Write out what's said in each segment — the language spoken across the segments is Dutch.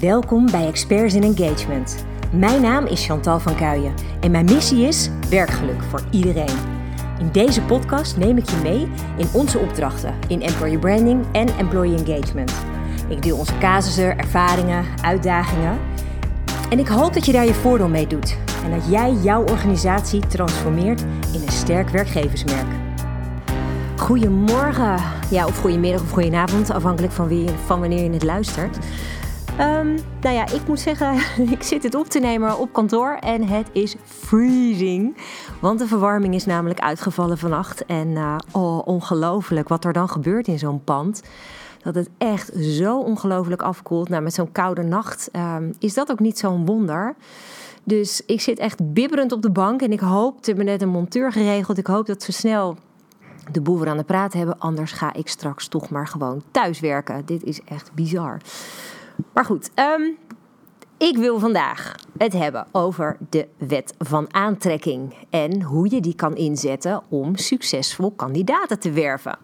Welkom bij Experts in Engagement. Mijn naam is Chantal van Kuijen en mijn missie is werkgeluk voor iedereen. In deze podcast neem ik je mee in onze opdrachten in employer branding en employee engagement. Ik deel onze casussen, ervaringen, uitdagingen. En ik hoop dat je daar je voordeel mee doet en dat jij jouw organisatie transformeert in een sterk werkgeversmerk. Goedemorgen, ja, of goedemiddag of goedenavond, afhankelijk van, wie, van wanneer je het luistert. Um, nou ja, ik moet zeggen, ik zit het op te nemen op kantoor en het is freezing. Want de verwarming is namelijk uitgevallen vannacht. En uh, oh, ongelooflijk wat er dan gebeurt in zo'n pand. Dat het echt zo ongelooflijk afkoelt. Nou, met zo'n koude nacht um, is dat ook niet zo'n wonder. Dus ik zit echt bibberend op de bank en ik hoop, ze hebben net een monteur geregeld. Ik hoop dat ze snel de boel weer aan de praat hebben. Anders ga ik straks toch maar gewoon thuiswerken. Dit is echt bizar. Maar goed, um, ik wil vandaag het hebben over de wet van aantrekking en hoe je die kan inzetten om succesvol kandidaten te werven.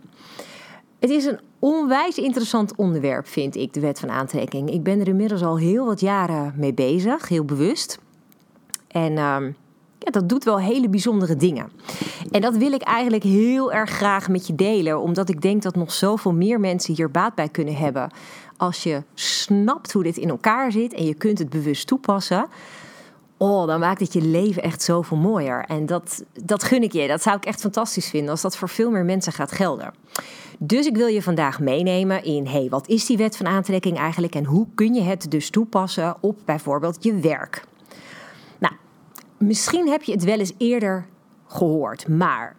Het is een onwijs interessant onderwerp, vind ik, de wet van aantrekking. Ik ben er inmiddels al heel wat jaren mee bezig, heel bewust. En um, ja, dat doet wel hele bijzondere dingen. En dat wil ik eigenlijk heel erg graag met je delen, omdat ik denk dat nog zoveel meer mensen hier baat bij kunnen hebben. Als je snapt hoe dit in elkaar zit en je kunt het bewust toepassen. Oh, dan maakt het je leven echt zoveel mooier. En dat, dat gun ik je. Dat zou ik echt fantastisch vinden als dat voor veel meer mensen gaat gelden. Dus ik wil je vandaag meenemen in, hey, wat is die wet van aantrekking eigenlijk en hoe kun je het dus toepassen op bijvoorbeeld je werk? Misschien heb je het wel eens eerder gehoord, maar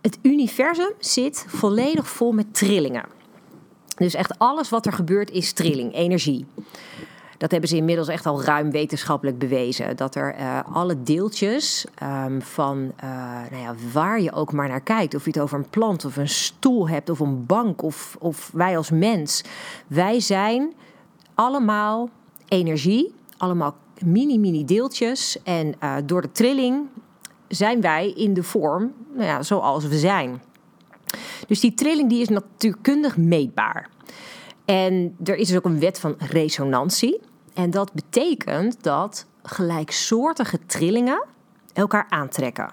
het universum zit volledig vol met trillingen. Dus echt alles wat er gebeurt is trilling, energie. Dat hebben ze inmiddels echt al ruim wetenschappelijk bewezen. Dat er uh, alle deeltjes um, van uh, nou ja, waar je ook maar naar kijkt. Of je het over een plant of een stoel hebt of een bank of, of wij als mens. Wij zijn allemaal energie, allemaal mini-mini deeltjes. En uh, door de trilling zijn wij in de vorm nou ja, zoals we zijn. Dus die trilling die is natuurkundig meetbaar. En er is dus ook een wet van resonantie. En dat betekent dat gelijksoortige trillingen elkaar aantrekken.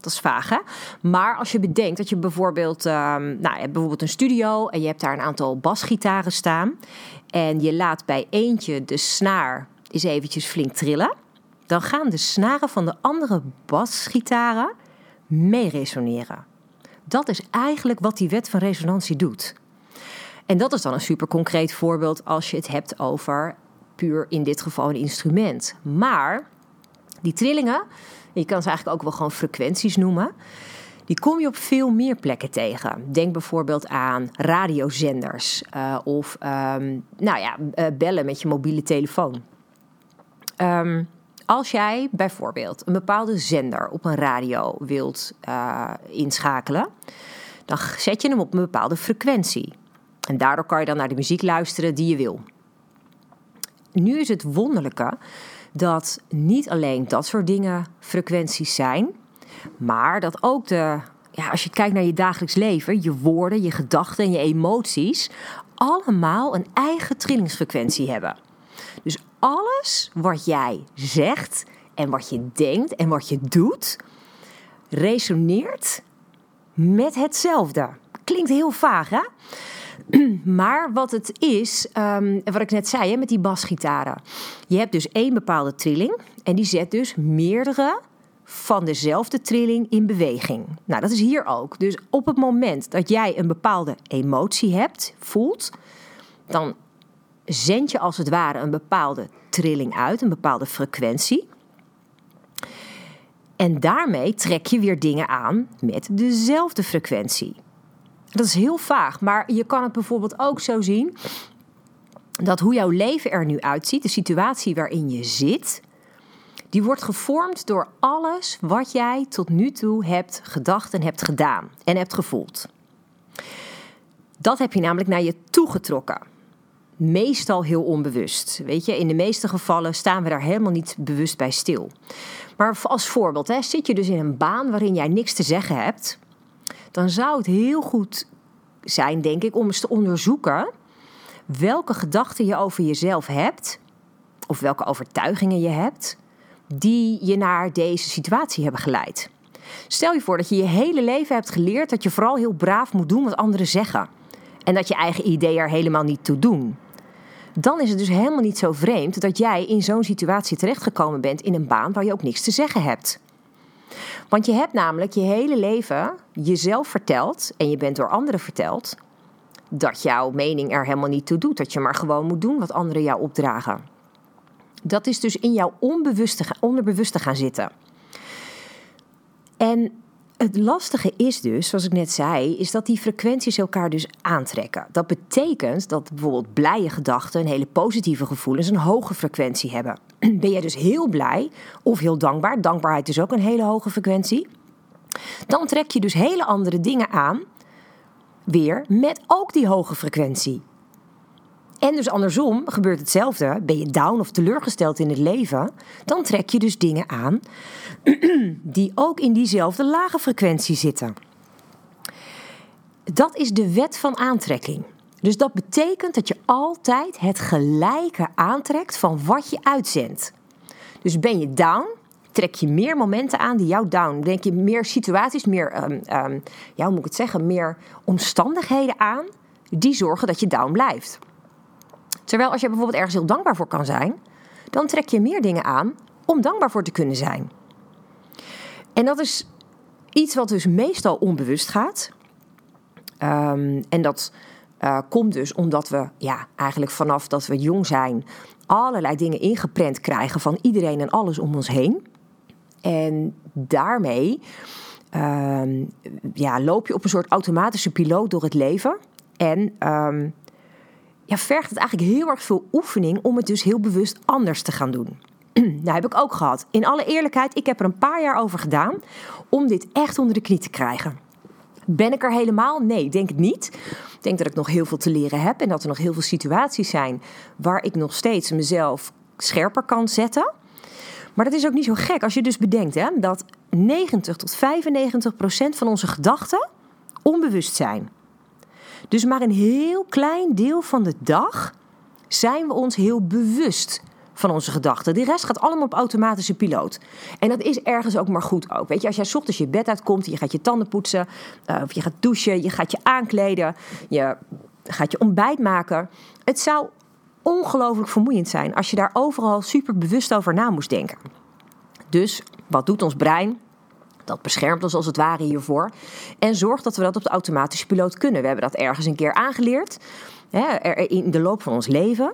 Dat is vaag, hè? Maar als je bedenkt dat je bijvoorbeeld, um, nou, je hebt bijvoorbeeld een studio en je hebt daar een aantal basgitaren staan. En je laat bij eentje de snaar eens eventjes flink trillen, dan gaan de snaren van de andere basgitaren mee resoneren. Dat is eigenlijk wat die wet van resonantie doet. En dat is dan een super concreet voorbeeld als je het hebt over puur in dit geval een instrument. Maar die trillingen, je kan ze eigenlijk ook wel gewoon frequenties noemen, die kom je op veel meer plekken tegen. Denk bijvoorbeeld aan radiozenders uh, of um, nou ja, uh, bellen met je mobiele telefoon. Um, als jij bijvoorbeeld een bepaalde zender op een radio wilt uh, inschakelen, dan zet je hem op een bepaalde frequentie. En daardoor kan je dan naar de muziek luisteren die je wil. Nu is het wonderlijke dat niet alleen dat soort dingen frequenties zijn, maar dat ook de, ja, als je kijkt naar je dagelijks leven, je woorden, je gedachten en je emoties, allemaal een eigen trillingsfrequentie hebben. Dus alles wat jij zegt en wat je denkt en wat je doet, resoneert met hetzelfde. Klinkt heel vaag, hè? Maar wat het is, um, wat ik net zei hè, met die basgitaren. Je hebt dus één bepaalde trilling en die zet dus meerdere van dezelfde trilling in beweging. Nou, dat is hier ook. Dus op het moment dat jij een bepaalde emotie hebt, voelt, dan zend je als het ware een bepaalde trilling uit, een bepaalde frequentie. En daarmee trek je weer dingen aan met dezelfde frequentie. Dat is heel vaag, maar je kan het bijvoorbeeld ook zo zien dat hoe jouw leven er nu uitziet, de situatie waarin je zit, die wordt gevormd door alles wat jij tot nu toe hebt gedacht en hebt gedaan en hebt gevoeld. Dat heb je namelijk naar je toe getrokken meestal heel onbewust. Weet je, in de meeste gevallen staan we daar helemaal niet bewust bij stil. Maar als voorbeeld, hè, zit je dus in een baan waarin jij niks te zeggen hebt, dan zou het heel goed zijn, denk ik, om eens te onderzoeken welke gedachten je over jezelf hebt, of welke overtuigingen je hebt, die je naar deze situatie hebben geleid. Stel je voor dat je je hele leven hebt geleerd dat je vooral heel braaf moet doen wat anderen zeggen. En dat je eigen ideeën er helemaal niet toe doen. Dan is het dus helemaal niet zo vreemd dat jij in zo'n situatie terechtgekomen bent in een baan waar je ook niks te zeggen hebt. Want je hebt namelijk je hele leven jezelf verteld en je bent door anderen verteld dat jouw mening er helemaal niet toe doet. Dat je maar gewoon moet doen wat anderen jou opdragen. Dat is dus in jouw onbewuste, onderbewuste gaan zitten. En het lastige is dus, zoals ik net zei, is dat die frequenties elkaar dus aantrekken. Dat betekent dat bijvoorbeeld blije gedachten en hele positieve gevoelens een hoge frequentie hebben. Ben jij dus heel blij of heel dankbaar, dankbaarheid is ook een hele hoge frequentie, dan trek je dus hele andere dingen aan, weer met ook die hoge frequentie. En dus andersom gebeurt hetzelfde. Ben je down of teleurgesteld in het leven, dan trek je dus dingen aan die ook in diezelfde lage frequentie zitten. Dat is de wet van aantrekking. Dus dat betekent dat je altijd het gelijke aantrekt van wat je uitzendt. Dus ben je down, trek je meer momenten aan die jou down. Denk je meer situaties, meer, um, moet ik het zeggen, meer omstandigheden aan die zorgen dat je down blijft. Terwijl als je bijvoorbeeld ergens heel dankbaar voor kan zijn, dan trek je meer dingen aan om dankbaar voor te kunnen zijn. En dat is iets wat dus meestal onbewust gaat. Ehm, en dat uh, komt dus omdat we ja, eigenlijk vanaf dat we jong zijn allerlei dingen ingeprent krijgen van iedereen en alles om ons heen. En daarmee um, ja, loop je op een soort automatische piloot door het leven. En um, ja, vergt het eigenlijk heel erg veel oefening om het dus heel bewust anders te gaan doen. nou, heb ik ook gehad. In alle eerlijkheid, ik heb er een paar jaar over gedaan om dit echt onder de knie te krijgen. Ben ik er helemaal? Nee, denk het niet. Ik denk dat ik nog heel veel te leren heb en dat er nog heel veel situaties zijn waar ik nog steeds mezelf scherper kan zetten. Maar dat is ook niet zo gek als je dus bedenkt hè, dat 90 tot 95 procent van onze gedachten onbewust zijn. Dus maar een heel klein deel van de dag zijn we ons heel bewust van onze gedachten. De rest gaat allemaal op automatische piloot. En dat is ergens ook maar goed ook. Weet je, als jij ochtends je bed uitkomt, je gaat je tanden poetsen, uh, of je gaat douchen, je gaat je aankleden, je gaat je ontbijt maken. Het zou ongelooflijk vermoeiend zijn als je daar overal super bewust over na moest denken. Dus wat doet ons brein? Dat beschermt ons als het ware hiervoor. En zorgt dat we dat op de automatische piloot kunnen. We hebben dat ergens een keer aangeleerd. Hè, in de loop van ons leven.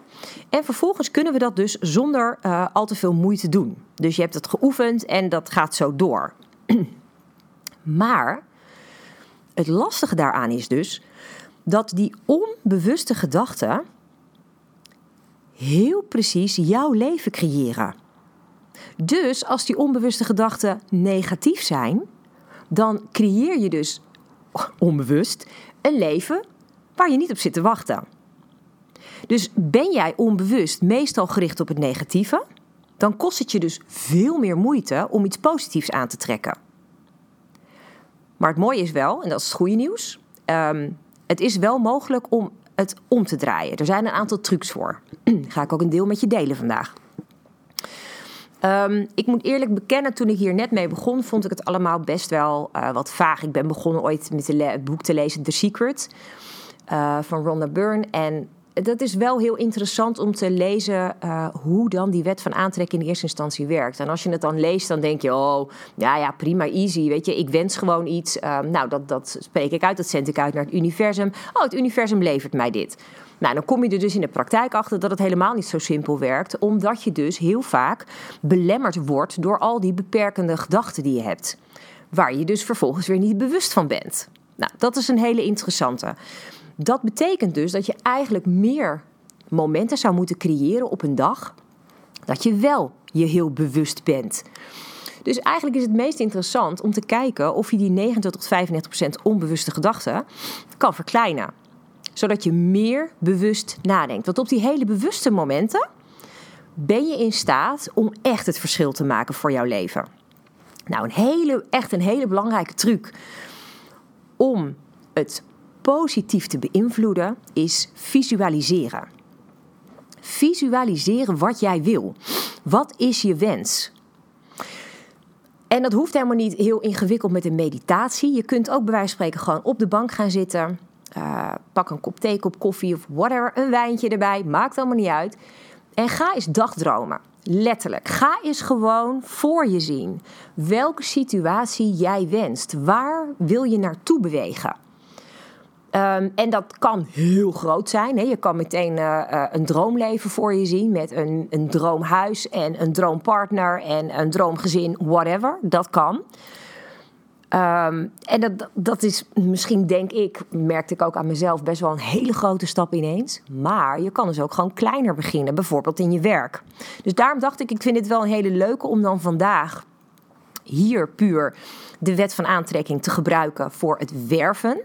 En vervolgens kunnen we dat dus zonder uh, al te veel moeite doen. Dus je hebt het geoefend en dat gaat zo door. maar het lastige daaraan is dus dat die onbewuste gedachten heel precies jouw leven creëren. Dus als die onbewuste gedachten negatief zijn, dan creëer je dus onbewust een leven waar je niet op zit te wachten. Dus ben jij onbewust meestal gericht op het negatieve, dan kost het je dus veel meer moeite om iets positiefs aan te trekken. Maar het mooie is wel, en dat is het goede nieuws, um, het is wel mogelijk om het om te draaien. Er zijn een aantal trucs voor. Ga ik ook een deel met je delen vandaag. Um, ik moet eerlijk bekennen, toen ik hier net mee begon, vond ik het allemaal best wel uh, wat vaag. Ik ben begonnen ooit met het boek te lezen The Secret uh, van Rhonda Byrne. En dat is wel heel interessant om te lezen uh, hoe dan die wet van aantrekking in eerste instantie werkt. En als je het dan leest, dan denk je, oh, ja, ja, prima, easy. Weet je, ik wens gewoon iets. Um, nou, dat, dat spreek ik uit, dat zend ik uit naar het universum. Oh, het universum levert mij dit. Nou, dan kom je er dus in de praktijk achter dat het helemaal niet zo simpel werkt, omdat je dus heel vaak belemmerd wordt door al die beperkende gedachten die je hebt, waar je dus vervolgens weer niet bewust van bent. Nou, dat is een hele interessante. Dat betekent dus dat je eigenlijk meer momenten zou moeten creëren op een dag dat je wel je heel bewust bent. Dus eigenlijk is het meest interessant om te kijken of je die 29 tot 35 procent onbewuste gedachten kan verkleinen zodat je meer bewust nadenkt. Want op die hele bewuste momenten ben je in staat om echt het verschil te maken voor jouw leven. Nou, een hele, echt een hele belangrijke truc om het positief te beïnvloeden is visualiseren. Visualiseren wat jij wil. Wat is je wens? En dat hoeft helemaal niet heel ingewikkeld met een meditatie. Je kunt ook bij wijze van spreken gewoon op de bank gaan zitten. Uh, pak een kop thee, kop koffie of whatever. Een wijntje erbij. Maakt allemaal niet uit. En ga eens dagdromen. Letterlijk. Ga eens gewoon voor je zien. Welke situatie jij wenst. Waar wil je naartoe bewegen? Ehm, en dat kan heel groot zijn. Hè. Je kan meteen uh, een droomleven voor je zien met een, een droomhuis en een droompartner en een droomgezin, whatever. Dat kan. Ehm, en dat, dat is misschien, denk ik, merkte ik ook aan mezelf, best wel een hele grote stap ineens. Maar je kan dus ook gewoon kleiner beginnen, bijvoorbeeld in je werk. Dus daarom dacht ik, ik vind het wel een hele leuke om dan vandaag hier puur de wet van aantrekking te gebruiken voor het werven.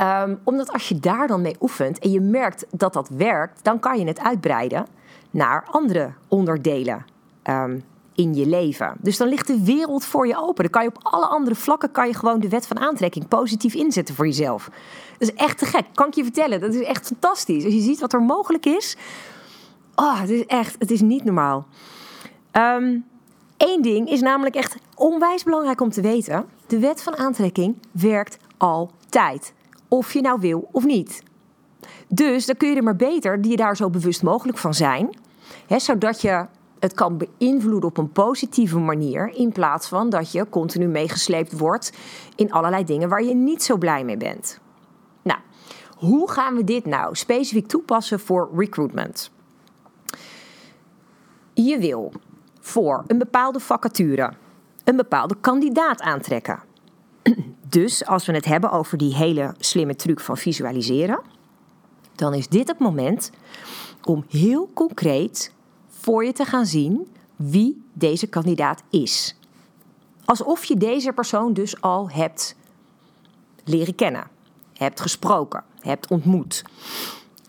Um, omdat als je daar dan mee oefent en je merkt dat dat werkt, dan kan je het uitbreiden naar andere onderdelen um, in je leven. Dus dan ligt de wereld voor je open. Dan kan je op alle andere vlakken kan je gewoon de wet van aantrekking positief inzetten voor jezelf. Dat is echt te gek, kan ik je vertellen. Dat is echt fantastisch. Als je ziet wat er mogelijk is. Oh, het is echt, het is niet normaal. Eén ding is namelijk echt onwijs belangrijk om te weten. De wet van aantrekking werkt altijd. Of je nou wil of niet. Dus dan kun je er maar beter die je daar zo bewust mogelijk van zijn. Hè, zodat je het kan beïnvloeden op een positieve manier. In plaats van dat je continu meegesleept wordt in allerlei dingen waar je niet zo blij mee bent. Nou, hoe gaan we dit nou specifiek toepassen voor recruitment? Je wil voor een bepaalde vacature een bepaalde kandidaat aantrekken. Dus als we het hebben over die hele slimme truc van visualiseren, dan is dit het moment om heel concreet voor je te gaan zien wie deze kandidaat is. Alsof je deze persoon dus al hebt leren kennen, hebt gesproken, hebt ontmoet.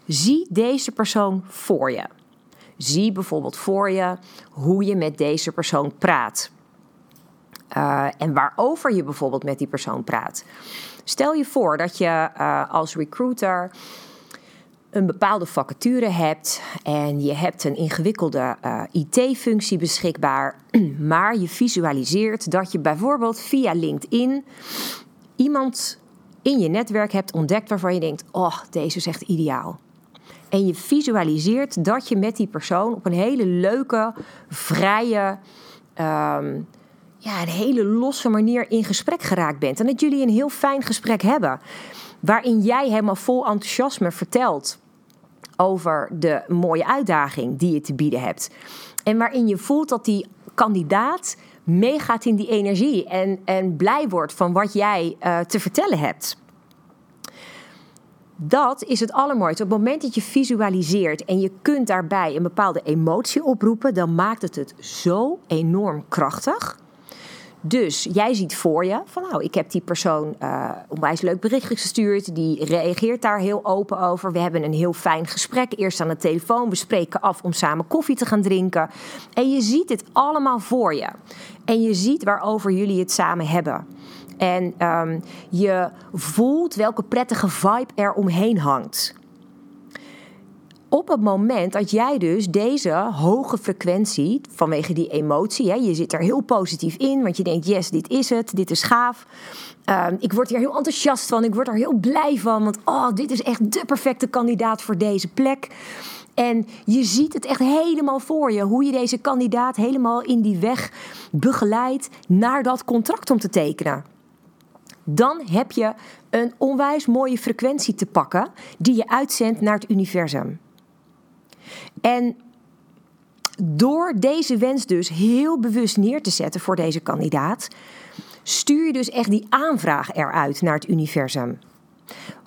Zie deze persoon voor je. Zie bijvoorbeeld voor je hoe je met deze persoon praat. Uh, en waarover je bijvoorbeeld met die persoon praat. Stel je voor dat je uh, als recruiter een bepaalde vacature hebt en je hebt een ingewikkelde eh, IT-functie beschikbaar, maar je visualiseert dat je bijvoorbeeld via LinkedIn iemand in je netwerk hebt ontdekt waarvan je denkt: oh, deze is echt ideaal. En je visualiseert dat je met die persoon op een hele leuke, vrije, um, ja, een hele losse manier in gesprek geraakt bent. En dat jullie een heel fijn gesprek hebben. Waarin jij helemaal vol enthousiasme vertelt over de mooie uitdaging die je te bieden hebt. En waarin je voelt dat die kandidaat meegaat in die energie en, en blij wordt van wat jij uh, te vertellen hebt. Dat is het allermooiste. Op het moment dat je visualiseert en je kunt daarbij een bepaalde emotie oproepen, dan maakt het het zo enorm krachtig. Dus jij ziet voor je van nou, ik heb die persoon uh, onwijs leuk berichtje gestuurd. Die reageert daar heel open over. We hebben een heel fijn gesprek. Eerst aan de telefoon. We spreken af om samen koffie te gaan drinken. En je ziet het allemaal voor je. En je ziet waarover jullie het samen hebben. En um, je voelt welke prettige vibe er omheen hangt op het moment dat jij dus deze hoge frequentie, vanwege die emotie, hè, je zit er heel positief in, want je denkt, yes, dit is het, dit is gaaf. Ehm, ik word hier heel enthousiast van, ik word er heel blij van, want oh, dit is echt de perfecte kandidaat voor deze plek. En je ziet het echt helemaal voor je, hoe je deze kandidaat helemaal in die weg begeleidt naar dat contract om te tekenen. Dan heb je een onwijs mooie frequentie te pakken die je uitzendt naar het universum. En door deze wens dus heel bewust neer te zetten voor deze kandidaat, stuur je dus echt die aanvraag eruit naar het universum.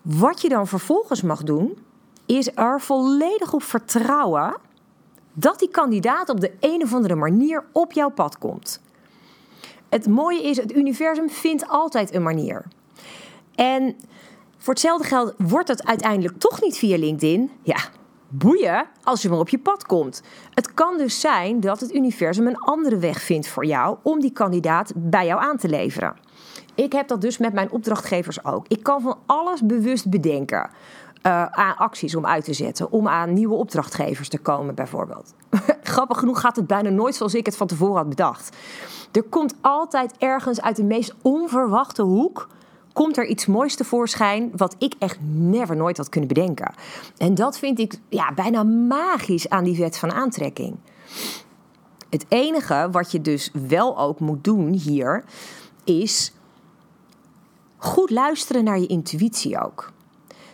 Wat je dan vervolgens mag doen, is er volledig op vertrouwen dat die kandidaat op de een of andere manier op jouw pad komt. Het mooie is, het universum vindt altijd een manier. En voor hetzelfde geld wordt het uiteindelijk toch niet via LinkedIn. Ja, boeien als je maar op je pad komt. Het kan dus zijn dat het universum een andere weg vindt voor jou om die kandidaat bij jou aan te leveren. Ik heb dat dus met mijn opdrachtgevers ook. Ik kan van alles bewust bedenken. Uh, aan acties om uit te zetten. Om aan nieuwe opdrachtgevers te komen, bijvoorbeeld. Grappig genoeg gaat het bijna nooit zoals ik het van tevoren had bedacht. Er komt altijd ergens uit de meest onverwachte hoek komt er iets moois tevoorschijn wat ik echt never nooit had kunnen bedenken. En dat vind ik ja, bijna magisch aan die wet van aantrekking. Het enige wat je dus wel ook moet doen hier is goed luisteren naar je intuïtie ook.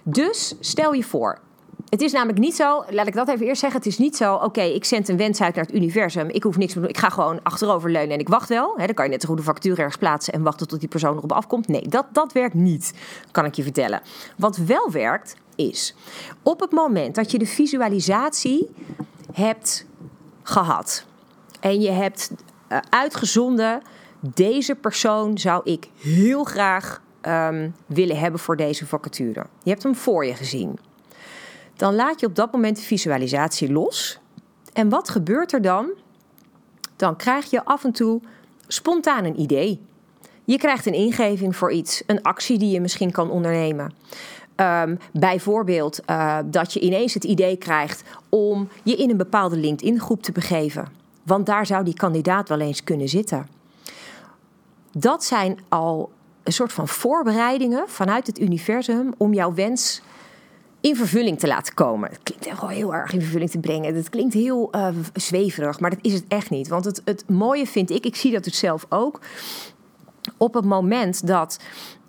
Dus stel je voor, het is namelijk niet zo, laat ik dat even eerst zeggen. Het is niet zo, oké, ik zend een wens uit naar het universum. Ik hoef niks te doen. Ik ga gewoon achterover leunen en ik wacht wel. dan kan je net een factuur ergens plaatsen en wachten tot die persoon erop afkomt. Nee, dat, dat werkt niet, kan ik je vertellen. Wat wel werkt, is op het moment dat je de visualisatie hebt gehad en je hebt uh, uitgezonden, deze persoon zou ik heel graag um, willen hebben voor deze vacature. Je hebt hem voor je gezien dan laat je op dat moment de visualisatie los. En wat gebeurt er dan? Dan krijg je af en toe spontaan een idee. Je krijgt een ingeving voor iets, een actie die je misschien kan ondernemen. Um, bijvoorbeeld uh, dat je ineens het idee krijgt om je in een bepaalde LinkedIn-groep te begeven. Want daar zou die kandidaat wel eens kunnen zitten. Dat zijn al een soort van voorbereidingen vanuit het universum om jouw wens in vervulling te laten komen. Het klinkt wel heel erg in vervulling te brengen. Het klinkt heel uh, zweverig, maar dat is het echt niet. Want het, het mooie vind ik, ik zie dat dus zelf ook. Op het moment dat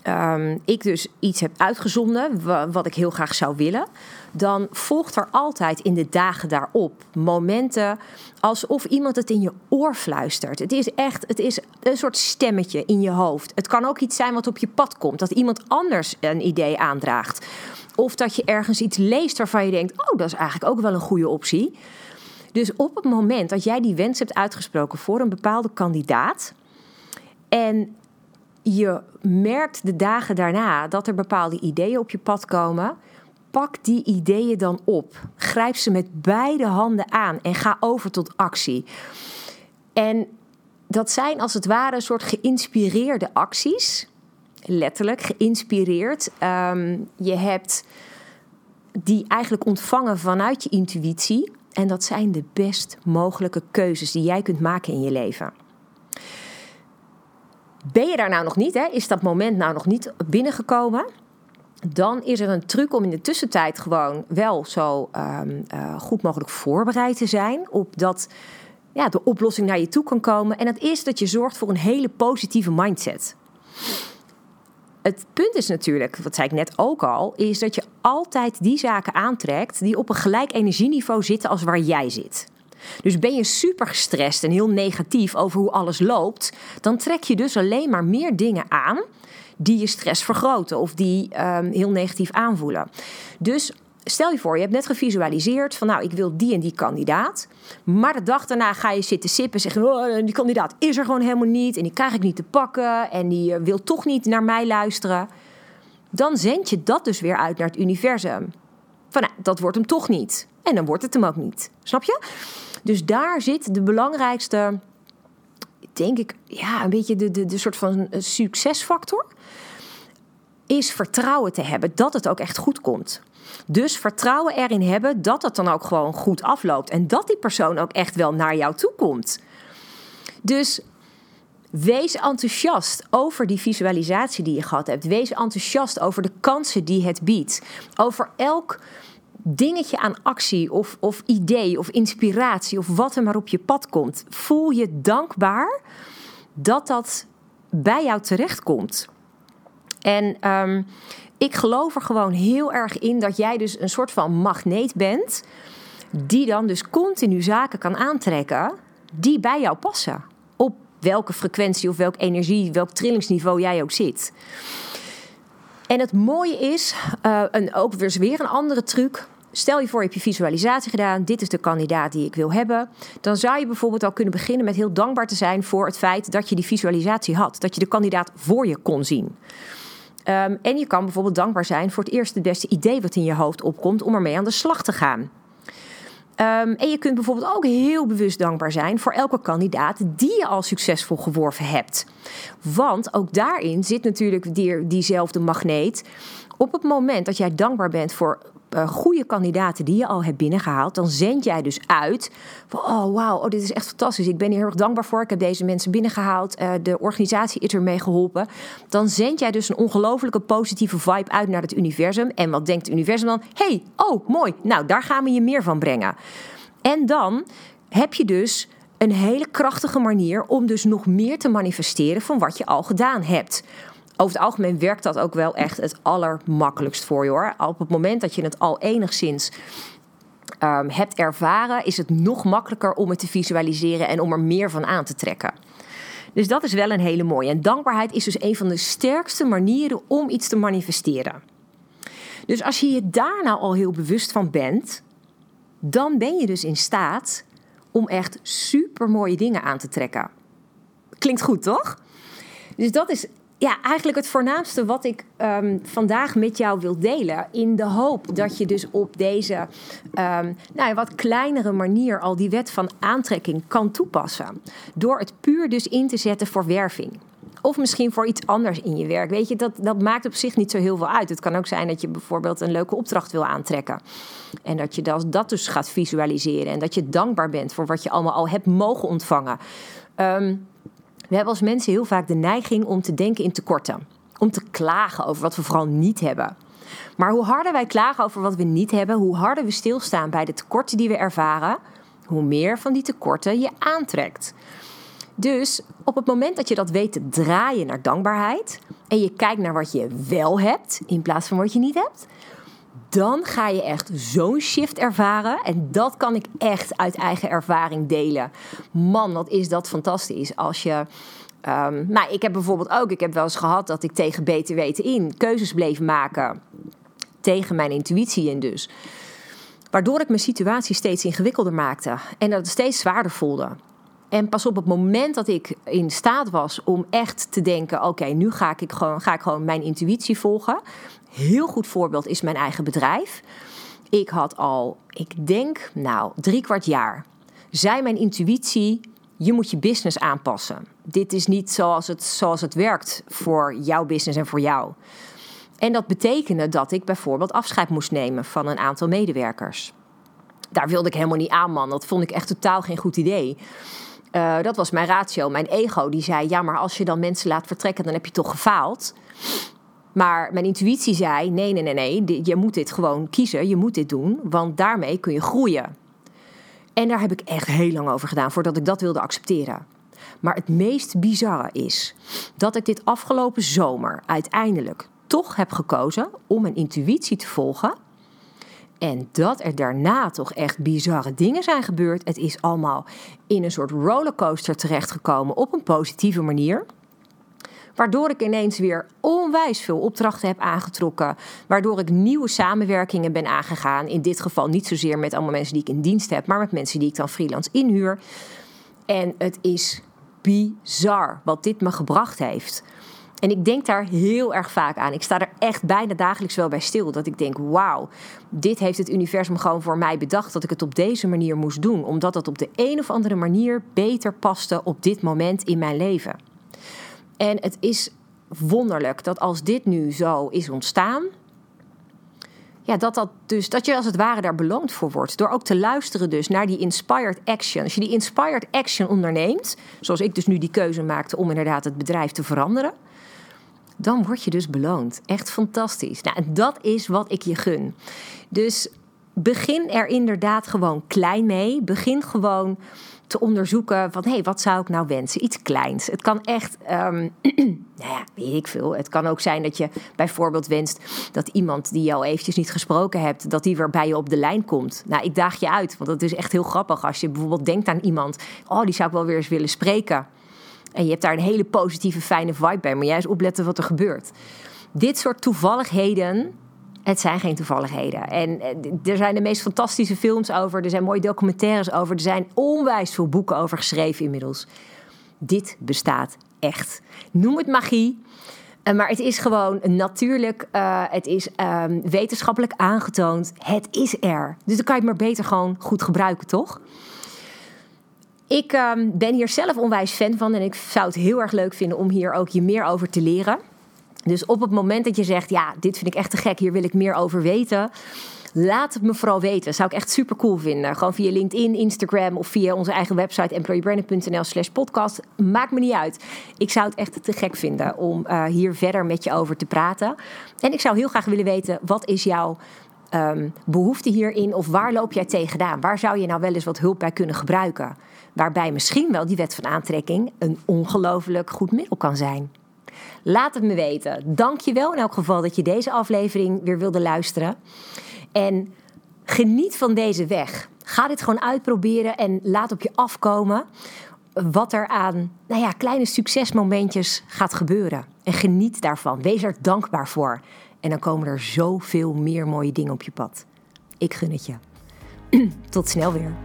um, ik dus iets heb uitgezonden, wat ik heel graag zou willen, dan volgt er altijd in de dagen daarop momenten alsof iemand het in je oor fluistert. Het is echt, het is een soort stemmetje in je hoofd. Het kan ook iets zijn wat op je pad komt, dat iemand anders een idee aandraagt. Of dat je ergens iets leest waarvan je denkt: oh, dat is eigenlijk ook wel een goede optie. Dus op het moment dat jij die wens hebt uitgesproken voor een bepaalde kandidaat. en je merkt de dagen daarna dat er bepaalde ideeën op je pad komen. Pak die ideeën dan op. Grijp ze met beide handen aan en ga over tot actie. En dat zijn als het ware een soort geïnspireerde acties letterlijk geïnspireerd. Ehm, je hebt die eigenlijk ontvangen vanuit je intuïtie. En dat zijn de best mogelijke keuzes die jij kunt maken in je leven. Ben je daar nou nog niet? Hè? Is dat moment nou nog niet binnengekomen? Dan is er een truc om in de tussentijd gewoon wel zo um, uh, goed mogelijk voorbereid te zijn op dat ja, de oplossing naar je toe kan komen. En dat is dat je zorgt voor een hele positieve mindset het punt is natuurlijk, wat zei ik net ook al, is dat je altijd die zaken aantrekt die op een gelijk energieniveau zitten als waar jij zit. Dus ben je super gestrest en heel negatief over hoe alles loopt, dan trek je dus alleen maar meer dingen aan die je stress vergroten of die um, heel negatief aanvoelen. Dus stel je voor, je hebt net gevisualiseerd van nou, ik wil die en die kandidaat. Maar de dag daarna ga je zitten sippen en zeggen, oh, die kandidaat is er gewoon helemaal niet. En die krijg ik niet te pakken en die eh, wil toch niet naar mij luisteren. Dan zend je dat dus weer uit naar het universum. Van nou, dat wordt hem toch niet. En dan wordt het hem ook niet. Snap je? Dus daar zit de belangrijkste, denk ik, ja, een beetje de, de, de soort van succesfactor. Is vertrouwen te hebben dat het ook echt goed komt. Dus vertrouwen erin hebben dat het dan ook gewoon goed afloopt. En dat die persoon ook echt wel naar jou toe komt. Dus wees enthousiast over die visualisatie die je gehad hebt. Wees enthousiast over de kansen die het biedt. Over elk dingetje aan actie of, of idee of inspiratie of wat er maar op je pad komt. Voel je dankbaar dat dat bij jou terechtkomt. En um, ik geloof er gewoon heel erg in dat jij dus een soort van magneet bent. Die dan dus continu zaken kan aantrekken die bij jou passen. Op welke frequentie of welke energie, welk trillingsniveau jij ook zit. En het mooie is, uh, en ook weer, weer een andere truc. Stel je voor, je hebt je visualisatie gedaan. Dit is de kandidaat die ik wil hebben. Dan zou je bijvoorbeeld al kunnen beginnen met heel dankbaar te zijn voor het feit dat je die visualisatie had. Dat je de kandidaat voor je kon zien. Um, en je kan bijvoorbeeld dankbaar zijn voor het eerste beste idee wat in je hoofd opkomt om ermee aan de slag te gaan. Ehm, en je kunt bijvoorbeeld ook heel bewust dankbaar zijn voor elke kandidaat die je al succesvol geworven hebt. Want ook daarin zit natuurlijk die, diezelfde magneet. Op het moment dat jij dankbaar bent voor uh, goede kandidaten die je al hebt binnengehaald, dan zend jij dus uit oh wauw, oh, dit is echt fantastisch. Ik ben hier heel erg dankbaar voor. Ik heb deze mensen binnengehaald. Uh, de organisatie is ermee geholpen. Dan zend jij dus een ongelofelijke positieve vibe uit naar het universum. En wat denkt het universum dan? hey, oh mooi, nou daar gaan we je meer van brengen. En dan heb je dus een hele krachtige manier om dus nog meer te manifesteren van wat je al gedaan hebt over het algemeen werkt dat ook wel echt het allermakkelijkst voor je hoor. Op het moment dat je het al enigszins um, hebt ervaren, is het nog makkelijker om het te visualiseren en om er meer van aan te trekken. Dus dat is wel een hele mooie. En dankbaarheid is dus een van de sterkste manieren om iets te manifesteren. Dus als je je daar nou al heel bewust van bent, dan ben je dus in staat om echt super mooie dingen aan te trekken. Klinkt goed, toch? Dus dat is ja, eigenlijk het voornaamste wat ik um, vandaag met jou wil delen. In de hoop dat je dus op deze um, nou ja, wat kleinere manier al die wet van aantrekking kan toepassen. Door het puur dus in te zetten voor werving. Of misschien voor iets anders in je werk. Weet je, dat, dat maakt op zich niet zo heel veel uit. Het kan ook zijn dat je bijvoorbeeld een leuke opdracht wil aantrekken. En dat je dat, dat dus gaat visualiseren. En dat je dankbaar bent voor wat je allemaal al hebt mogen ontvangen. Um, we hebben als mensen heel vaak de neiging om te denken in tekorten. Om te klagen over wat we vooral niet hebben. Maar hoe harder wij klagen over wat we niet hebben, hoe harder we stilstaan bij de tekorten die we ervaren, hoe meer van die tekorten je aantrekt. Dus op het moment dat je dat weet te draaien naar dankbaarheid en je kijkt naar wat je wel hebt in plaats van wat je niet hebt, dan ga je echt zo'n shift ervaren. En dat kan ik echt uit eigen ervaring delen. Man, wat is dat fantastisch. Als je. Um, nou, ik heb bijvoorbeeld ook, ik heb wel eens gehad dat ik tegen beter weten in keuzes bleef maken. Tegen mijn intuïtie in dus. Waardoor ik mijn situatie steeds ingewikkelder maakte. En dat het steeds zwaarder voelde. En pas op het moment dat ik in staat was om echt te denken: oké, nu ga ik, gewoon, ga ik gewoon mijn intuïtie volgen heel goed voorbeeld is mijn eigen bedrijf. Ik had al, ik denk, nou, drie kwart jaar. Zei mijn intuïtie: je moet je business aanpassen. Dit is niet zoals het, zoals het werkt voor jouw business en voor jou. En dat betekende dat ik bijvoorbeeld afscheid moest nemen van een aantal medewerkers. Daar wilde ik helemaal niet aan, man. Dat vond ik echt totaal geen goed idee. Uh, dat was mijn ratio. Mijn ego die zei: ja, maar als je dan mensen laat vertrekken, dan heb je toch gefaald. Maar mijn intuïtie zei: nee, nee, nee, nee, je moet dit gewoon kiezen, je moet dit doen, want daarmee kun je groeien. En daar heb ik echt heel lang over gedaan voordat ik dat wilde accepteren. Maar het meest bizarre is dat ik dit afgelopen zomer uiteindelijk toch heb gekozen om mijn intuïtie te volgen. En dat er daarna toch echt bizarre dingen zijn gebeurd. Het is allemaal in een soort rollercoaster terechtgekomen op een positieve manier. Waardoor ik ineens weer onwijs veel opdrachten heb aangetrokken. Waardoor ik nieuwe samenwerkingen ben aangegaan. In dit geval niet zozeer met allemaal mensen die ik in dienst heb, maar met mensen die ik dan freelance inhuur. En het is bizar wat dit me gebracht heeft. En ik denk daar heel erg vaak aan. Ik sta er echt bijna dagelijks wel bij stil. Dat ik denk, wauw, dit heeft het universum gewoon voor mij bedacht dat ik het op deze manier moest doen. Omdat het op de een of andere manier beter paste op dit moment in mijn leven. En het is wonderlijk dat als dit nu zo is ontstaan, ja, dat, dat, dus, dat je als het ware daar beloond voor wordt. Door ook te luisteren dus naar die inspired action. Als je die inspired action onderneemt, zoals ik dus nu die keuze maakte om inderdaad het bedrijf te veranderen, dan word je dus beloond. Echt fantastisch. Nou, en dat is wat ik je gun. Dus begin er inderdaad gewoon klein mee. Begin gewoon te onderzoeken van hé, hey, wat zou ik nou wensen? Iets kleins. Het kan echt, um, nou ja, weet ik veel. Het kan ook zijn dat je bijvoorbeeld wenst dat iemand die al eventjes niet gesproken hebt, dat die weer bij je op de lijn komt. Nou, ik daag je uit, want dat is echt heel grappig als je bijvoorbeeld denkt aan iemand, oh, die zou ik wel weer eens willen spreken. En je hebt daar een hele positieve, fijne vibe bij, maar juist opletten wat er gebeurt. Dit soort toevalligheden het zijn geen toevalligheden. En eh, er zijn de meest fantastische films over. Er zijn mooie documentaires over. Er zijn onwijs veel boeken over geschreven inmiddels. Dit bestaat echt. Noem het magie. maar het is gewoon natuurlijk, uh, het is um, wetenschappelijk aangetoond. Het is er. Dus dan kan je het maar beter gewoon goed gebruiken, toch? Ik um, ben hier zelf onwijs fan van en ik zou het heel erg leuk vinden om hier ook je meer over te leren. Dus op het moment dat je zegt, ja, dit vind ik echt te gek, hier wil ik meer over weten. Laat het me vooral weten. Zou ik echt super cool vinden. Gewoon via LinkedIn, Instagram of via onze eigen website employeebranding.nl slash podcast. Maakt me niet uit. Ik zou het echt te gek vinden om uh, hier verder met je over te praten. En ik zou heel graag willen weten, wat is jouw um, behoefte hierin? Of waar loop jij tegenaan? Waar zou je nou wel eens wat hulp bij kunnen gebruiken? Waarbij misschien wel die wet van aantrekking een ongelooflijk goed middel kan zijn. Laat het me weten. Dank je wel in elk geval dat je deze aflevering weer wilde luisteren. En geniet van deze weg. Ga dit gewoon uitproberen en laat op je afkomen wat er aan nou ja, kleine succesmomentjes gaat gebeuren. En geniet daarvan. Wees er dankbaar voor. En dan komen er zoveel meer mooie dingen op je pad. Ik gun het je. Tot snel weer.